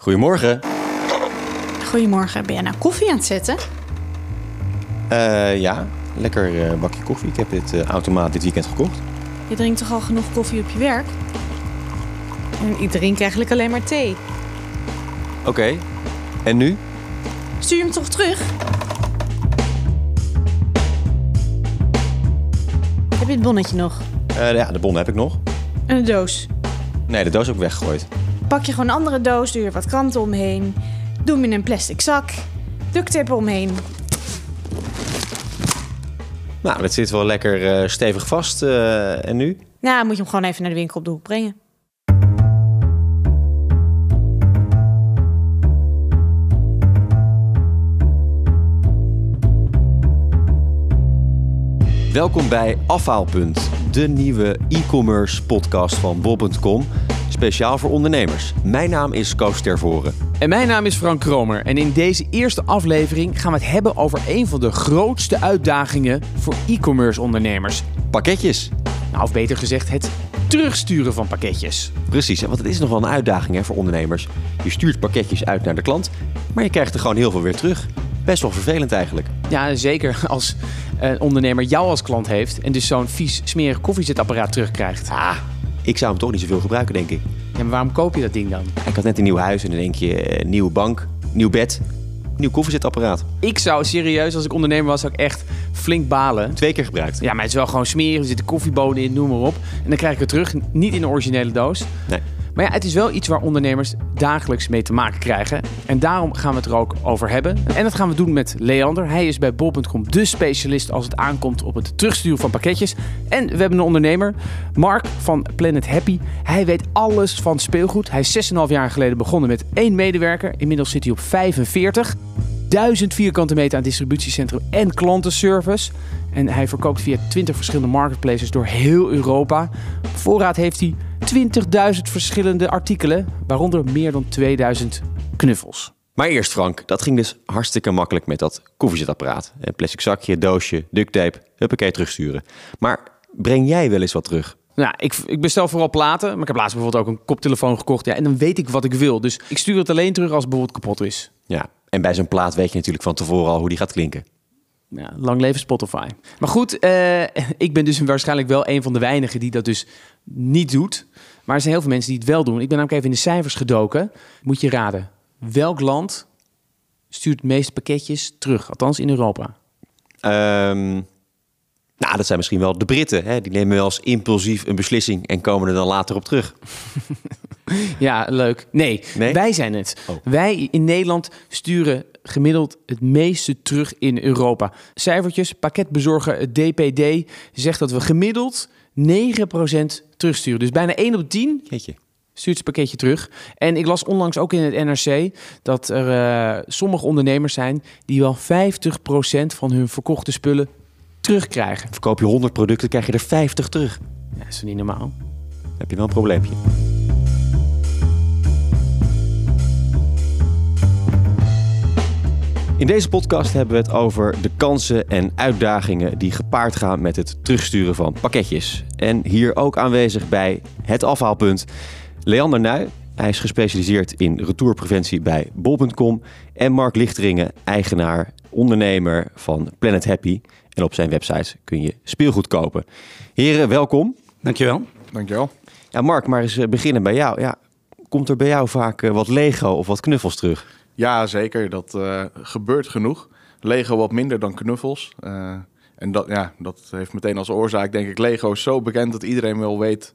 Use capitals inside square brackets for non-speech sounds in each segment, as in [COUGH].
Goedemorgen. Goedemorgen, ben jij nou koffie aan het zetten? Eh, ja, lekker eh, bakje koffie. Ik heb dit eh, automaat dit weekend gekocht. Je drinkt toch al genoeg koffie op je werk? En ik drink eigenlijk alleen maar thee. Oké. En nu? Stuur hem toch terug? Heb je het bonnetje nog? Eh, ja, de bon heb ik nog. En een doos? Nee, de doos heb ik weggegooid. Pak je gewoon een andere doos, doe er wat kranten omheen. Doe hem in een plastic zak. Duct omheen. Nou, dat zit wel lekker eh, stevig vast. eh, en nu? Nou, moet je hem gewoon even naar de winkel op de hoek brengen. Welkom bij Afhaalpunt, de nieuwe e-commerce podcast van bol.com. Speciaal voor ondernemers. Mijn naam is Koos Tervoren. En mijn naam is Frank Kromer en in deze eerste aflevering gaan we het hebben over een van de grootste uitdagingen voor e-commerce ondernemers. Pakketjes. Nou, of beter gezegd, het terugsturen van pakketjes. Precies, want het is nog wel een uitdaging hè, voor ondernemers. Je stuurt pakketjes uit naar de klant, maar je krijgt er gewoon heel veel weer terug. Best wel vervelend eigenlijk. Ja, zeker als een ondernemer jou als klant heeft en dus zo'n vies, smerig koffiezetapparaat terugkrijgt. Ah, ik zou hem toch niet zoveel gebruiken, denk ik. Ja, maar waarom koop je dat ding dan? Ik had net een nieuw huis en dan denk je, eh, nieuwe bank, nieuw bed, nieuw koffiezetapparaat. Ik zou serieus, als ik ondernemer was, zou ik echt flink balen. Twee keer gebruikt. Ja, maar het is wel gewoon smerig, er zitten koffiebonen in, noem maar op. En dan krijg ik het terug, niet in de originele doos. Nee. Maar ja, het is wel iets waar ondernemers dagelijks mee te maken krijgen. En daarom gaan we het er ook over hebben. En dat gaan we doen met Leander. Hij is bij bol.com de specialist als het aankomt op het terugsturen van pakketjes. En we hebben een ondernemer, Mark van Planet Happy. Hij weet alles van speelgoed. Hij is 6,5 jaar geleden begonnen met één medewerker. Inmiddels zit hij op 45. 1000 vierkante meter aan distributiecentrum en klantenservice. En hij verkoopt via 20 verschillende marketplaces door heel Europa. Voorraad heeft hij 20.000 verschillende artikelen, waaronder meer dan 2000 knuffels. Maar eerst Frank, dat ging dus hartstikke makkelijk met dat koffiezetapparaat. Een plastic zakje, doosje, duct tape, huppakee terugsturen. Maar breng jij wel eens wat terug? Nou, ik, ik bestel vooral platen, maar ik heb laatst bijvoorbeeld ook een koptelefoon gekocht. Ja, en dan weet ik wat ik wil. Dus ik stuur het alleen terug als het bijvoorbeeld kapot is. Ja, en bij zo'n plaat weet je natuurlijk van tevoren al hoe die gaat klinken. Ja, lang leven Spotify. Maar goed, eh, [LAUGHS] ik ben dus waarschijnlijk wel een van de weinigen die dat dus niet doet. Maar er zijn heel veel mensen die het wel doen. Ik ben namelijk even in de cijfers gedoken. Moet je raden, welk land stuurt het meeste pakketjes terug? Althans in Europa. Ehm, nou, dat zijn misschien wel de Britten. Hè? Die nemen wel eens impulsief een beslissing en komen er dan later op terug. [LAUGHS] Ja, leuk. Nee, Nee? wij zijn het. Oh. Wij in Nederland sturen gemiddeld het meeste terug in Europa. Cijfertjes, pakketbezorger het DPD zegt dat we gemiddeld 9% terugsturen. Dus bijna 1 op 10 Jeetje. stuurt zijn pakketje terug. En ik las onlangs ook in het NRC dat er eh, sommige ondernemers zijn die wel 50% van hun verkochte spullen terugkrijgen. Verkoop je 100 producten, krijg je er 50 terug. Ja, dat is niet normaal? Dan heb je wel een probleempje. In deze podcast hebben we het over de kansen en uitdagingen die gepaard gaan met het terugsturen van pakketjes. En hier ook aanwezig bij het afhaalpunt Leander Nuy. Hij is gespecialiseerd in retourpreventie bij bol.com. En Mark Lichteringen, eigenaar, ondernemer van Planet Happy. En op zijn website kun je speelgoed kopen. Heren, welkom. Dankjewel. Dankjewel. Ja, Mark, maar eens eh, beginnen bij jou. Ja, komt er bij jou vaak eh, wat Lego of wat knuffels terug? Ja, zeker. Dat eh, gebeurt genoeg. Lego wat minder dan knuffels. Eh, en dat, ja, dat heeft meteen als oorzaak, denk ik, Lego is zo bekend dat iedereen wel weet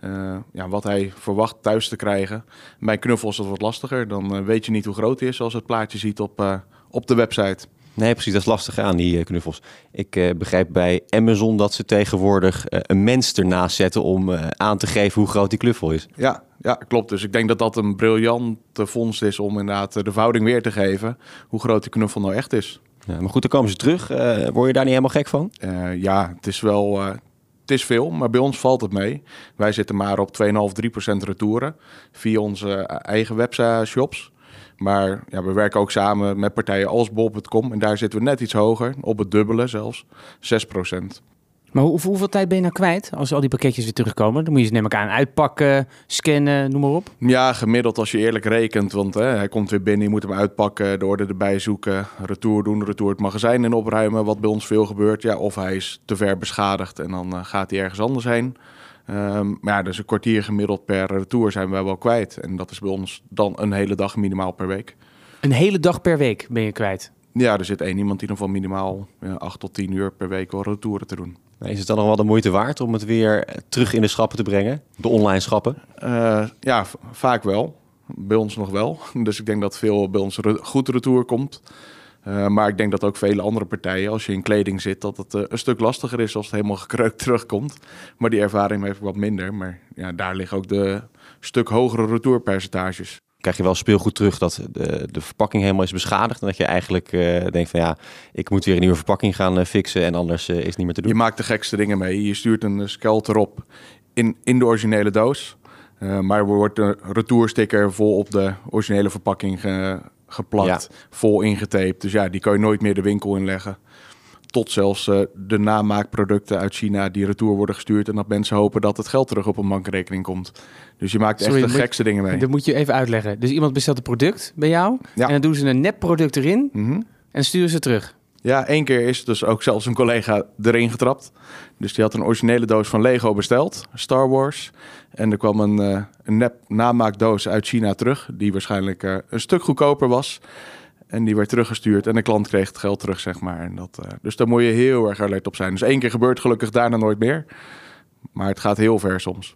eh, ja, wat hij verwacht thuis te krijgen. Bij knuffels is dat wat lastiger. Dan weet je niet hoe groot hij is als het plaatje ziet op, op de website. Nee, precies, dat is lastig aan die knuffels. Ik begrijp bij Amazon dat ze tegenwoordig een mens ernaast zetten om aan te geven hoe groot die knuffel is. Ja, ja, klopt. Dus ik denk dat dat een briljante vondst is om inderdaad eh, de verhouding weer te geven. Hoe groot die knuffel nou echt is. Ja, maar goed, dan komen ze terug. Eh, word je daar niet helemaal gek van? Eh, ja, het is wel. het is veel, maar bij ons valt het mee. Wij zitten maar op 2,5-3% retouren via onze eigen webshops. Maar ja, we werken ook samen met partijen als bol.com. En daar zitten we net iets hoger, op het dubbele zelfs, 6%. Maar hoe, hoeveel tijd ben je nou kwijt als al die pakketjes weer terugkomen? Dan moet je ze neem ik aan uitpakken, scannen, noem maar op. Ja, gemiddeld als je eerlijk rekent. Want hè, hij komt weer binnen, je moet hem uitpakken, de orde erbij zoeken, retour doen, retour het magazijn in opruimen. Wat bij ons veel gebeurt. Ja, of hij is te ver beschadigd en dan eh, gaat hij ergens anders heen. Ehm, maar ja, dus een kwartier gemiddeld per retour zijn we wel kwijt. En dat is bij ons dan een hele dag minimaal per week. Een hele dag per week ben je kwijt. Ja, er zit één iemand die nog wel minimaal ja, 8 tot 10 uur per week wel retouren te doen. Is het dan nog wel de moeite waard om het weer terug in de schappen te brengen? De online schappen? Uh, ja, vaak wel. Bij ons nog wel. [LAUGHS] Dus ik denk dat veel bij ons goed retour komt. Uh, maar ik denk dat ook vele andere partijen, als je in kleding zit, dat het uh, een stuk lastiger is als het helemaal gekreukt [LAUGHS] terugkomt. Maar die ervaring heeft wat minder. Maar ja, daar liggen ook de stuk hogere retourpercentages krijg je wel speelgoed terug dat de, de verpakking helemaal is beschadigd. En dat je eigenlijk uh, denkt van ja, ik moet weer een nieuwe verpakking gaan uh, fixen en anders uh, is het niet meer te doen. Je maakt de gekste dingen mee. Je stuurt een skelter op in, in de originele doos. maar er wordt een retoursticker vol op de originele verpakking ge, geplakt, ja. vol ingetaped. Dus ja, die kan je nooit meer de winkel inleggen tot zelfs uh, de namaakproducten uit China die retour worden gestuurd. En dat mensen hopen dat het geld terug op een bankrekening komt. Dus je maakt Sorry, echt de gekste dingen mee. Dat moet je even uitleggen. Dus iemand bestelt een product bij jou. Ja. En dan doen ze een nepproduct erin. Mm -hmm. En sturen ze terug. Ja, één keer is dus ook zelfs een collega erin getrapt. Dus die had een originele doos van Lego besteld, Star Wars. En er kwam een, uh, een nep namaakdoos uit China terug, die waarschijnlijk uh, een stuk goedkoper was. En die werd teruggestuurd en de klant kreeg het geld terug, zeg maar. En dat, uh, dus daar moet je heel erg alert op zijn. Dus één keer gebeurt gelukkig daarna nooit meer. Maar het gaat heel ver soms.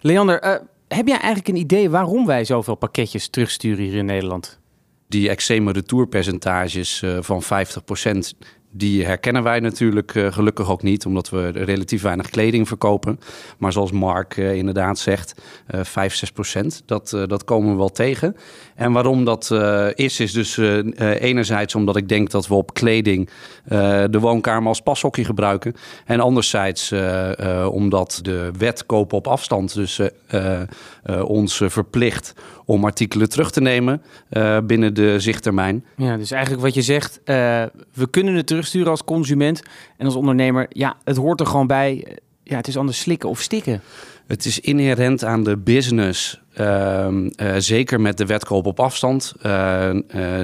Leander, uh, heb jij eigenlijk een idee waarom wij zoveel pakketjes terugsturen hier in Nederland? Die extreme retourpercentages uh, van 50%, die herkennen wij natuurlijk uh, gelukkig ook niet, omdat we relatief weinig kleding verkopen. Maar zoals Mark uh, inderdaad zegt, uh, 5, 6 procent, dat, dat komen we wel tegen. En waarom dat is, is dus enerzijds omdat ik denk dat we op kleding de woonkamer als pashokje gebruiken. En anderzijds omdat de wet kopen op afstand dus ons verplicht om artikelen terug te nemen binnen de zichttermijn. Ja, dus eigenlijk wat je zegt, we kunnen het terug sturen als consument en als ondernemer. Ja, het hoort er gewoon bij. Ja, het is anders slikken of stikken. Het is inherent aan de business, uh, uh, zeker met de wetkoop op afstand,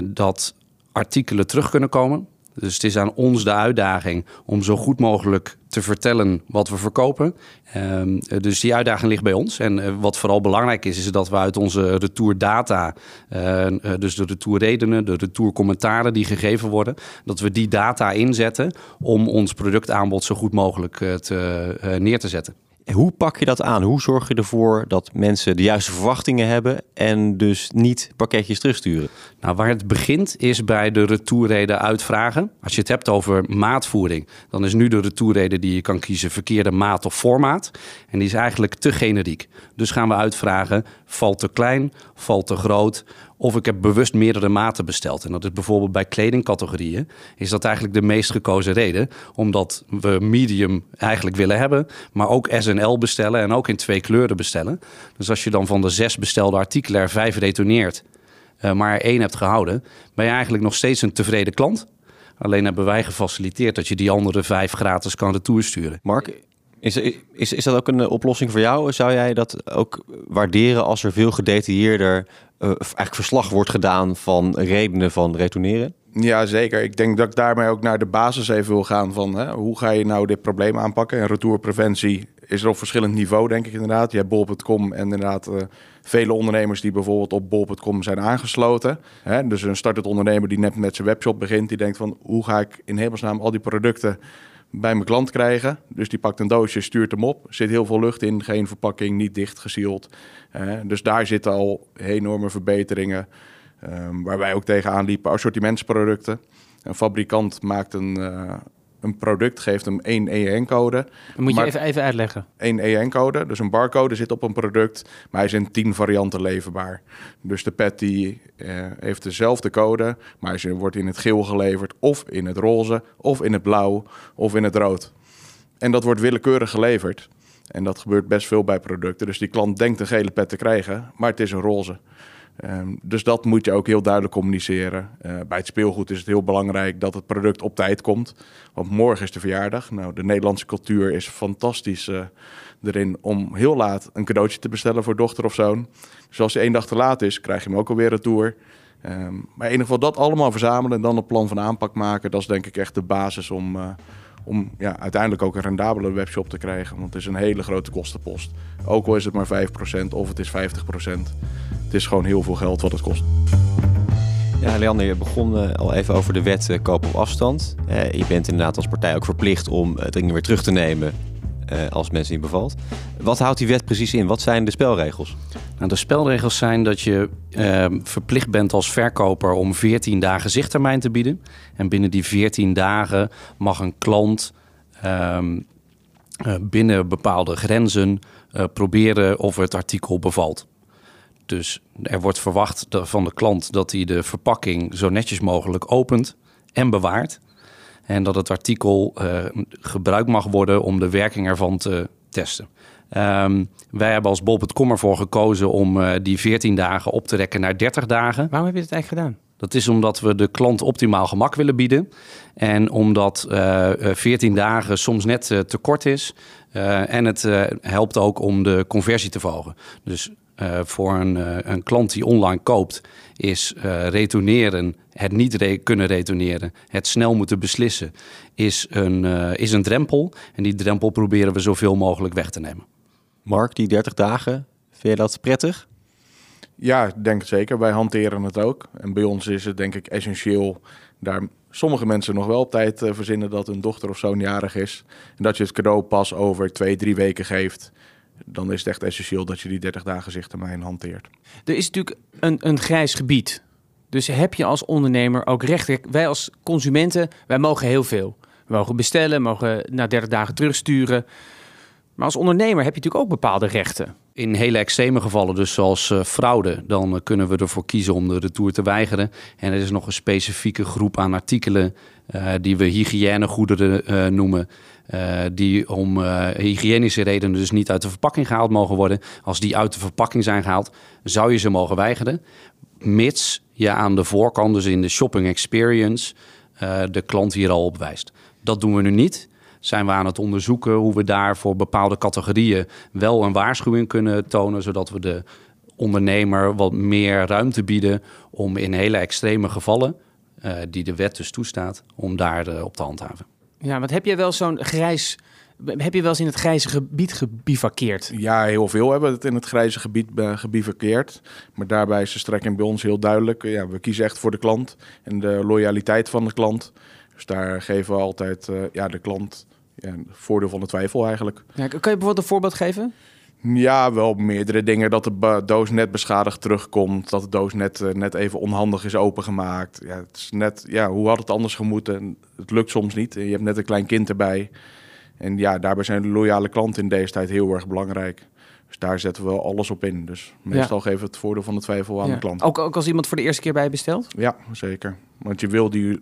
dat artikelen terug kunnen komen. Dus het is aan ons de uitdaging om zo goed mogelijk te vertellen wat we verkopen. Um, dus die uitdaging ligt bij ons. En uh, wat vooral belangrijk is, is dat we uit onze retourdata, uh, dus de retourredenen, de retourcommentaren die gegeven worden, dat we die data inzetten om ons productaanbod zo goed mogelijk te, neer te zetten. Hoe pak je dat aan? Hoe zorg je ervoor dat mensen de juiste verwachtingen hebben en dus niet pakketjes terugsturen? Nou, waar het begint is bij de retourreden uitvragen. Als je het hebt over maatvoering, dan is nu de retourreden die je kan kiezen verkeerde maat of formaat. En die is eigenlijk te generiek. Dus gaan we uitvragen, valt te klein, valt te groot of ik heb bewust meerdere maten besteld. En dat is bijvoorbeeld bij kledingcategorieën. Is dat eigenlijk de meest gekozen reden. Omdat we medium eigenlijk willen hebben. Maar ook S en L bestellen. En ook in twee kleuren bestellen. Dus als je dan van de zes bestelde artikelen er vijf retourneert. Uh, maar één hebt gehouden. Ben je eigenlijk nog steeds een tevreden klant. Alleen hebben wij gefaciliteerd dat je die andere vijf gratis kan retoursturen. Mark, is, is, is dat ook een oplossing voor jou? Zou jij dat ook waarderen als er veel gedetailleerder uh, eigenlijk verslag wordt gedaan van redenen van retourneren? Ja, zeker. Ik denk dat ik daarmee ook naar de basis even wil gaan van hè, hoe ga je nou dit probleem aanpakken? En retourpreventie is er op verschillend niveau, denk ik inderdaad. Je hebt bol.com en inderdaad uh, vele ondernemers die bijvoorbeeld op bol.com zijn aangesloten. Hè? Dus een startend ondernemer die net met zijn webshop begint, die denkt van hoe ga ik in hemelsnaam al die producten bij mijn klant krijgen. Dus die pakt een doosje, stuurt hem op. Zit heel veel lucht in, geen verpakking, niet dicht gesield. Uh, dus daar zitten al enorme verbeteringen. Um, waar wij ook tegenaan liepen, assortimentsproducten. Een fabrikant maakt een, uh, een product, geeft hem één EN-code. Moet je even, even uitleggen. Eén EN-code, dus een barcode zit op een product, maar hij is in tien varianten leverbaar. Dus de pet die uh, heeft dezelfde code, maar hij wordt in het geel geleverd, of in het roze, of in het blauw, of in het rood. En dat wordt willekeurig geleverd. En dat gebeurt best veel bij producten. Dus die klant denkt een gele pet te krijgen, maar het is een roze. Ehm, dus dat moet je ook heel duidelijk communiceren. Eh, bij het speelgoed is het heel belangrijk dat het product op tijd komt. Want morgen is de verjaardag. Nou, de Nederlandse cultuur is fantastisch uh, erin om heel laat een cadeautje te bestellen voor dochter of zoon. Dus als hij één dag te laat is, krijg je hem ook alweer retour. Um, maar in ieder geval dat allemaal verzamelen en dan een plan van aanpak maken. Dat is denk ik echt de basis om, uh, om ja, uiteindelijk ook een rendabele webshop te krijgen. Want het is een hele grote kostenpost. Ook al is het maar 5% of het is 50%. Het is gewoon heel veel geld wat het kost. Ja, Leander, je begon uh, al even over de wet uh, koop op afstand. Uh, je bent inderdaad als partij ook verplicht om het ding weer terug te nemen als mensen niet bevalt. Wat houdt die wet precies in? Wat zijn de spelregels? Nou, de spelregels zijn dat je verplicht bent als verkoper om 14 dagen zichttermijn te bieden. En binnen die 14 dagen mag een klant ehm, binnen bepaalde grenzen proberen of het artikel bevalt. Dus er wordt verwacht van de klant dat hij de verpakking zo netjes mogelijk opent en bewaart. En dat het artikel uh, gebruikt mag worden om de werking ervan te testen. Um, wij hebben als bol.com ervoor gekozen om uh, die 14 dagen op te rekken naar 30 dagen. Waarom heb je het eigenlijk gedaan? Dat is omdat we de klant optimaal gemak willen bieden. En omdat uh, 14 dagen soms net te kort is. en het helpt ook om de conversie te verhogen. Dus voor een, een, klant die online koopt, is uh, retourneren, het niet re kunnen retourneren, het snel moeten beslissen, is een, is een drempel. En die drempel proberen we zoveel mogelijk weg te nemen. Mark, die 30 dagen, vind je dat prettig? Ja, ik denk het zeker. Wij hanteren het ook. En bij ons is het denk ik essentieel daar sommige mensen nog wel op tijd verzinnen dat hun dochter of zoon jarig is. En dat je het cadeau pas over twee, drie weken geeft dan is het echt essentieel dat je die 30 dagen zichttermijn hanteert. Er is natuurlijk een, een grijs gebied. Dus heb je als ondernemer ook recht. Wij als consumenten, wij mogen heel veel. We mogen bestellen, mogen na 30 dagen terugsturen. Maar als ondernemer heb je natuurlijk ook bepaalde rechten. In hele extreme gevallen, dus zoals uh, fraude, dan uh, kunnen we ervoor kiezen om de retour te weigeren. En er is nog een specifieke groep aan artikelen uh, die we hygiënegoederen noemen. Die om hygiënische redenen dus niet uit de verpakking gehaald mogen worden. Als die uit de verpakking zijn gehaald, zou je ze mogen weigeren. Mits je aan de voorkant, dus in de shopping experience, de klant hier al op wijst. Dat doen we nu niet zijn we aan het onderzoeken hoe we daar voor bepaalde categorieën wel een waarschuwing kunnen tonen, zodat we de ondernemer wat meer ruimte bieden om in hele extreme gevallen, die de wet dus toestaat, om daar op te handhaven. Ja, want heb jij wel zo'n grijs heb je wel eens in het grijze gebied gebivakkeerd? Ja, heel veel hebben het in het grijze gebied gebivakkeerd. Maar daarbij is de strekking bij ons heel duidelijk. Ja, we kiezen echt voor de klant en de loyaliteit van de klant. Dus daar geven we altijd uh, ja, de klant ja, voordeel van de twijfel eigenlijk. Ja, kan je bijvoorbeeld een voorbeeld geven? Ja, wel meerdere dingen. Dat de doos net beschadigd terugkomt. Dat de doos net, uh, net even onhandig is opengemaakt. Ja, het is net, ja, hoe had het anders gemoeten? Het lukt soms niet. Je hebt net een klein kind erbij. En ja, daarbij zijn de loyale klanten in deze tijd heel erg belangrijk. Dus daar zetten we alles op in. Dus meestal ja. geven we het voordeel van de twijfel aan ja. de klant. Ook, ook als iemand voor de eerste keer bij bestelt? Ja, zeker. Want je wil die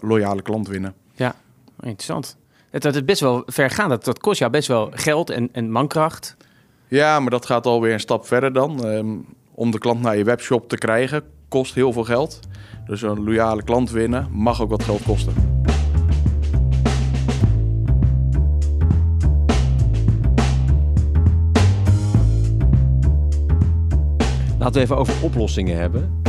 loyale klant winnen. Ja, interessant. Het, dat is best wel ver gaan. Dat, dat kost jou best wel geld en, en mankracht. Ja, maar dat gaat alweer een stap verder dan. Um, om de klant naar je webshop te krijgen, kost heel veel geld. Dus een loyale klant winnen mag ook wat geld kosten. Laten we even over oplossingen hebben.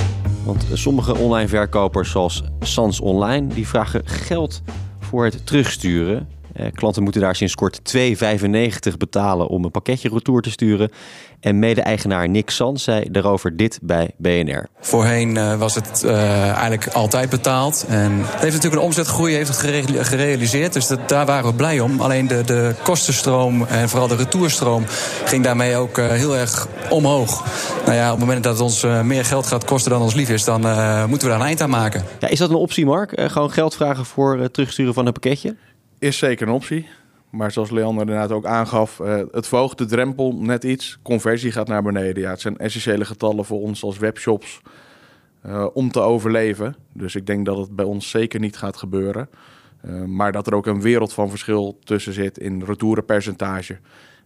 Want sommige online verkopers zoals Sans Online... die vragen geld voor het terugsturen. Eh, klanten moeten daar sinds kort 2,95 betalen om een pakketje retour te sturen. En mede-eigenaar Nick Sans zei daarover dit bij BNR. Voorheen uh, was het uh, eigenlijk altijd betaald. En het heeft natuurlijk een omzetgroei heeft het gere gerealiseerd. Dus dat, daar waren we blij om. Alleen de, de kostenstroom en vooral de retourstroom ging daarmee ook heel erg omhoog. Nou ja, op het moment dat het ons meer geld gaat kosten dan ons lief is, dan moeten we daar een eind aan maken. Ja, is dat een optie, Mark? gewoon geld vragen voor het terugsturen van een pakketje? Is zeker een optie. Maar zoals Leander inderdaad ook aangaf, uh, het verhoogt de drempel net iets. Conversie gaat naar beneden. Ja, het zijn essentiële getallen voor ons als webshops uh, om te overleven. Dus ik denk dat het bij ons zeker niet gaat gebeuren. Uh, maar dat er ook een wereld van verschil tussen zit in retourenpercentage.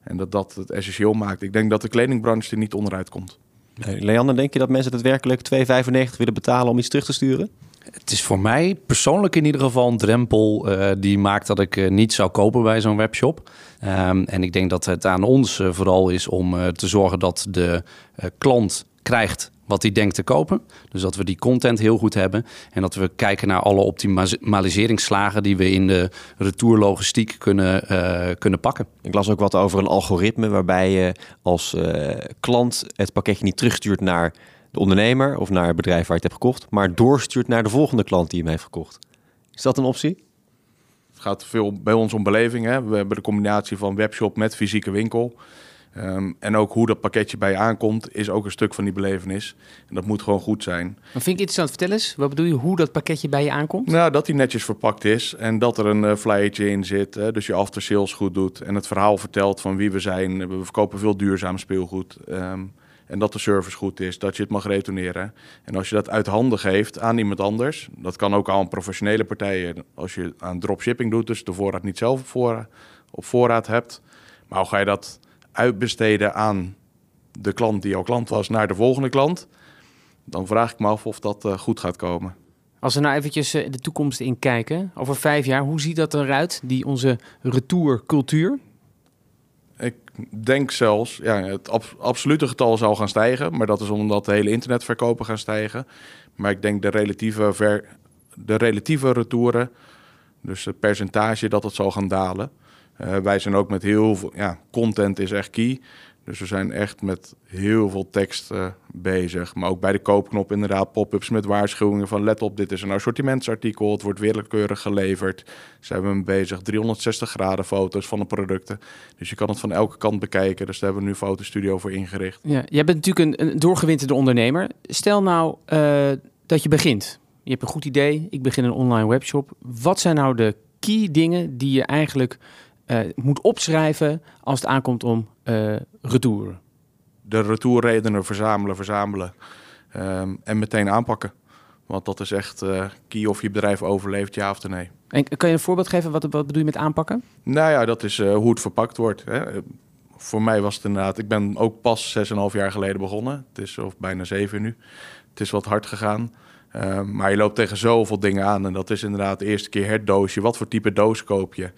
En dat dat het essentieel maakt. Ik denk dat de kledingbranche er niet onderuit komt. Leander, denk je dat mensen daadwerkelijk 2,95 willen betalen om iets terug te sturen? Het is voor mij persoonlijk in ieder geval een drempel eh, die maakt dat ik eh, niet zou kopen bij zo'n webshop. Ehm, en ik denk dat het aan ons eh, vooral is om te zorgen dat de klant krijgt wat hij denkt te kopen. Dus dat we die content heel goed hebben. En dat we kijken naar alle optimaliseringsslagen die we in de retourlogistiek kunnen, kunnen pakken. Ik las ook wat over een algoritme waarbij je als klant het pakketje niet terugstuurt naar de ondernemer of naar het bedrijf waar je het hebt gekocht, maar doorstuurt naar de volgende klant die hem heeft gekocht. Is dat een optie? Het gaat veel bij ons om beleving. Hè? We hebben de combinatie van webshop met fysieke winkel. Ehm, en ook hoe dat pakketje bij je aankomt, is ook een stuk van die belevenis. En dat moet gewoon goed zijn. Maar vind ik interessant. Vertel eens, wat bedoel je, hoe dat pakketje bij je aankomt? Nou, dat die netjes verpakt is en dat er een uh, flyertje in zit. Hè? Dus je after sales goed doet en het verhaal vertelt van wie we zijn. We verkopen veel duurzaam speelgoed. Ehm, en dat de service goed is, dat je het mag retourneren. En als je dat uit handen geeft aan iemand anders, dat kan ook aan professionele partijen. Als je aan dropshipping doet, dus de voorraad niet zelf op voorraad, op voorraad hebt. Maar hoe ga je dat uitbesteden aan de klant die jouw klant was naar de volgende klant? Dan vraag ik me af of dat uh, goed gaat komen. Als we nou eventjes uh, de toekomst in kijken, over vijf jaar, hoe ziet dat eruit, die onze retourcultuur? Ik denk zelfs, ja, het ab absolute getal zal gaan stijgen, maar dat is omdat de hele internetverkopen gaan stijgen. Maar ik denk de relatieve, ver, de relatieve retouren, dus het percentage dat het zal gaan dalen. Uh, wij zijn ook met heel veel, ja, content is echt key. Dus we zijn echt met heel veel tekst uh, bezig. Maar ook bij de koopknop inderdaad pop-ups met waarschuwingen van let op, dit is een assortimentsartikel. Het wordt willekeurig geleverd. Zijn we mee bezig. 360 graden foto's van de producten. Dus je kan het van elke kant bekijken. Dus daar hebben we nu fotostudio voor ingericht. Ja, jij bent natuurlijk een, een doorgewinterde ondernemer. Stel nou uh, dat je begint. Je hebt een goed idee. Ik begin een online webshop. Wat zijn nou de key dingen die je eigenlijk moet opschrijven als het aankomt om uh, retour? De retourredenen verzamelen, verzamelen um, en meteen aanpakken. Want dat is echt uh, key of je bedrijf overleeft, ja of nee. En kan je een voorbeeld geven? Wat, wat bedoel je met aanpakken? Nou ja, dat is hoe het verpakt wordt. Hè. Voor mij was het inderdaad... Ik ben ook pas 6,5 jaar geleden begonnen. Het is of bijna 7 nu. Het is wat hard gegaan. Uh, maar je loopt tegen zoveel dingen aan. En dat is inderdaad de eerste keer het doosje. Wat voor type doos koop je?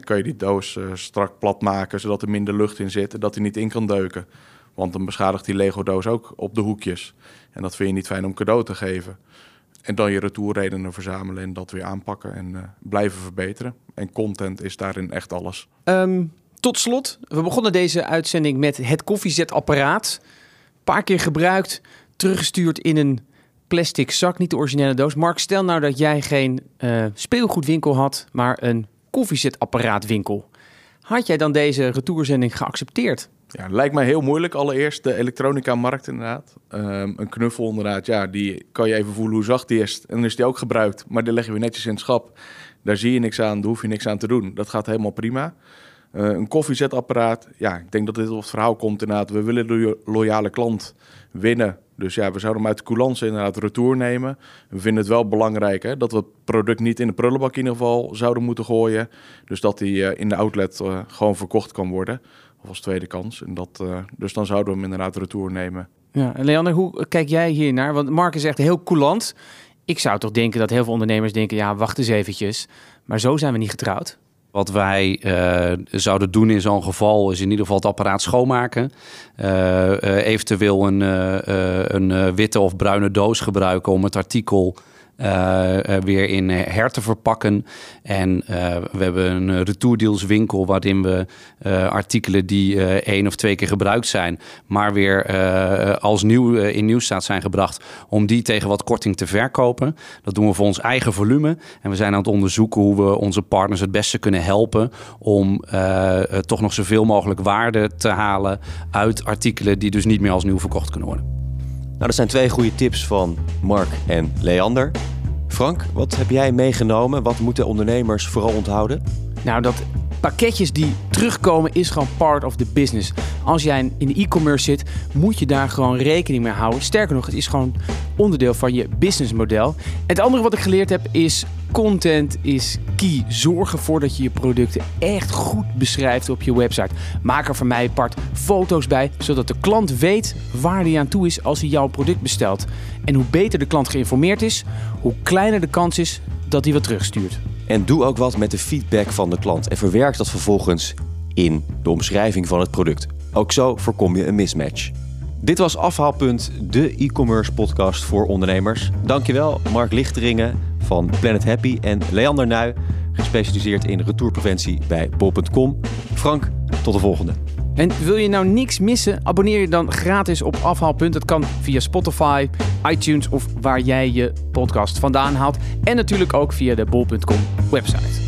Kan je die doos uh, strak plat maken zodat er minder lucht in zit en dat hij niet in kan deuken? Want dan beschadigt die Lego-doos ook op de hoekjes. En dat vind je niet fijn om cadeau te geven. En dan je retourredenen verzamelen en dat weer aanpakken en uh, blijven verbeteren. En content is daarin echt alles. Um, tot slot, we begonnen deze uitzending met het koffiezetapparaat. Een paar keer gebruikt, teruggestuurd in een plastic zak, niet de originele doos. Mark, stel nou dat jij geen uh, speelgoedwinkel had, maar een koffiezetapparaatwinkel. Had jij dan deze retourzending geaccepteerd? Ja, lijkt mij heel moeilijk. Allereerst de elektronica-markt inderdaad. Um, een knuffel inderdaad, ja, die kan je even voelen hoe zacht die is. En dan is die ook gebruikt, maar die leg je weer netjes in het schap. Daar zie je niks aan, daar hoef je niks aan te doen. Dat gaat helemaal prima. Uh, een koffiezetapparaat, ja, ik denk dat dit op het verhaal komt inderdaad. We willen de loyale klant winnen. Dus ja, we zouden hem uit de coulance inderdaad retour nemen. We vinden het wel belangrijk hè, dat we het product niet in de prullenbak in ieder geval zouden moeten gooien. Dus dat hij uh, in de outlet uh, gewoon verkocht kan worden. Of als tweede kans. En dat, dus dan zouden we hem inderdaad retour nemen. Ja, Leander, hoe kijk jij hier naar? Want Mark is echt heel coulant. Ik zou toch denken dat heel veel ondernemers denken, ja, wacht eens eventjes. Maar zo zijn we niet getrouwd. Wat wij uh, zouden doen in zo'n geval is in ieder geval het apparaat schoonmaken. Uh, uh, eventueel een, een witte of bruine doos gebruiken om het artikel uh, weer in her te verpakken. En we hebben een retourdealswinkel waarin we artikelen die één of twee keer gebruikt zijn, maar weer als nieuw in nieuwstaat zijn gebracht, om die tegen wat korting te verkopen. Dat doen we voor ons eigen volume. En we zijn aan het onderzoeken hoe we onze partners het beste kunnen helpen om toch nog zoveel mogelijk waarde te halen uit artikelen die dus niet meer als nieuw verkocht kunnen worden. Nou, dat zijn twee goede tips van Mark en Leander. Frank, wat heb jij meegenomen? Wat moeten ondernemers vooral onthouden? Nou, dat pakketjes die terugkomen is gewoon part of the business. Als jij in e-commerce zit, moet je daar gewoon rekening mee houden. Sterker nog, het is gewoon onderdeel van je businessmodel. Het andere wat ik geleerd heb is content is key. Zorg ervoor dat je je producten echt goed beschrijft op je website. Maak er van mij apart foto's bij, zodat de klant weet waar hij aan toe is als hij jouw product bestelt. En hoe beter de klant geïnformeerd is, hoe kleiner de kans is dat hij wat terugstuurt. En doe ook wat met de feedback van de klant en verwerk dat vervolgens in de omschrijving van het product. Ook zo voorkom je een mismatch. Dit was Afhaalpunt, de e-commerce podcast voor ondernemers. Dankjewel Mark Lichteringen van Planet Happy en Leander Nuy, gespecialiseerd in retourpreventie bij bol.com. Frank, tot de volgende. En wil je nou niks missen? Abonneer je dan gratis op Afhaalpunt. Dat kan via Spotify, iTunes of waar jij je podcast vandaan haalt. En natuurlijk ook via de bol.com website.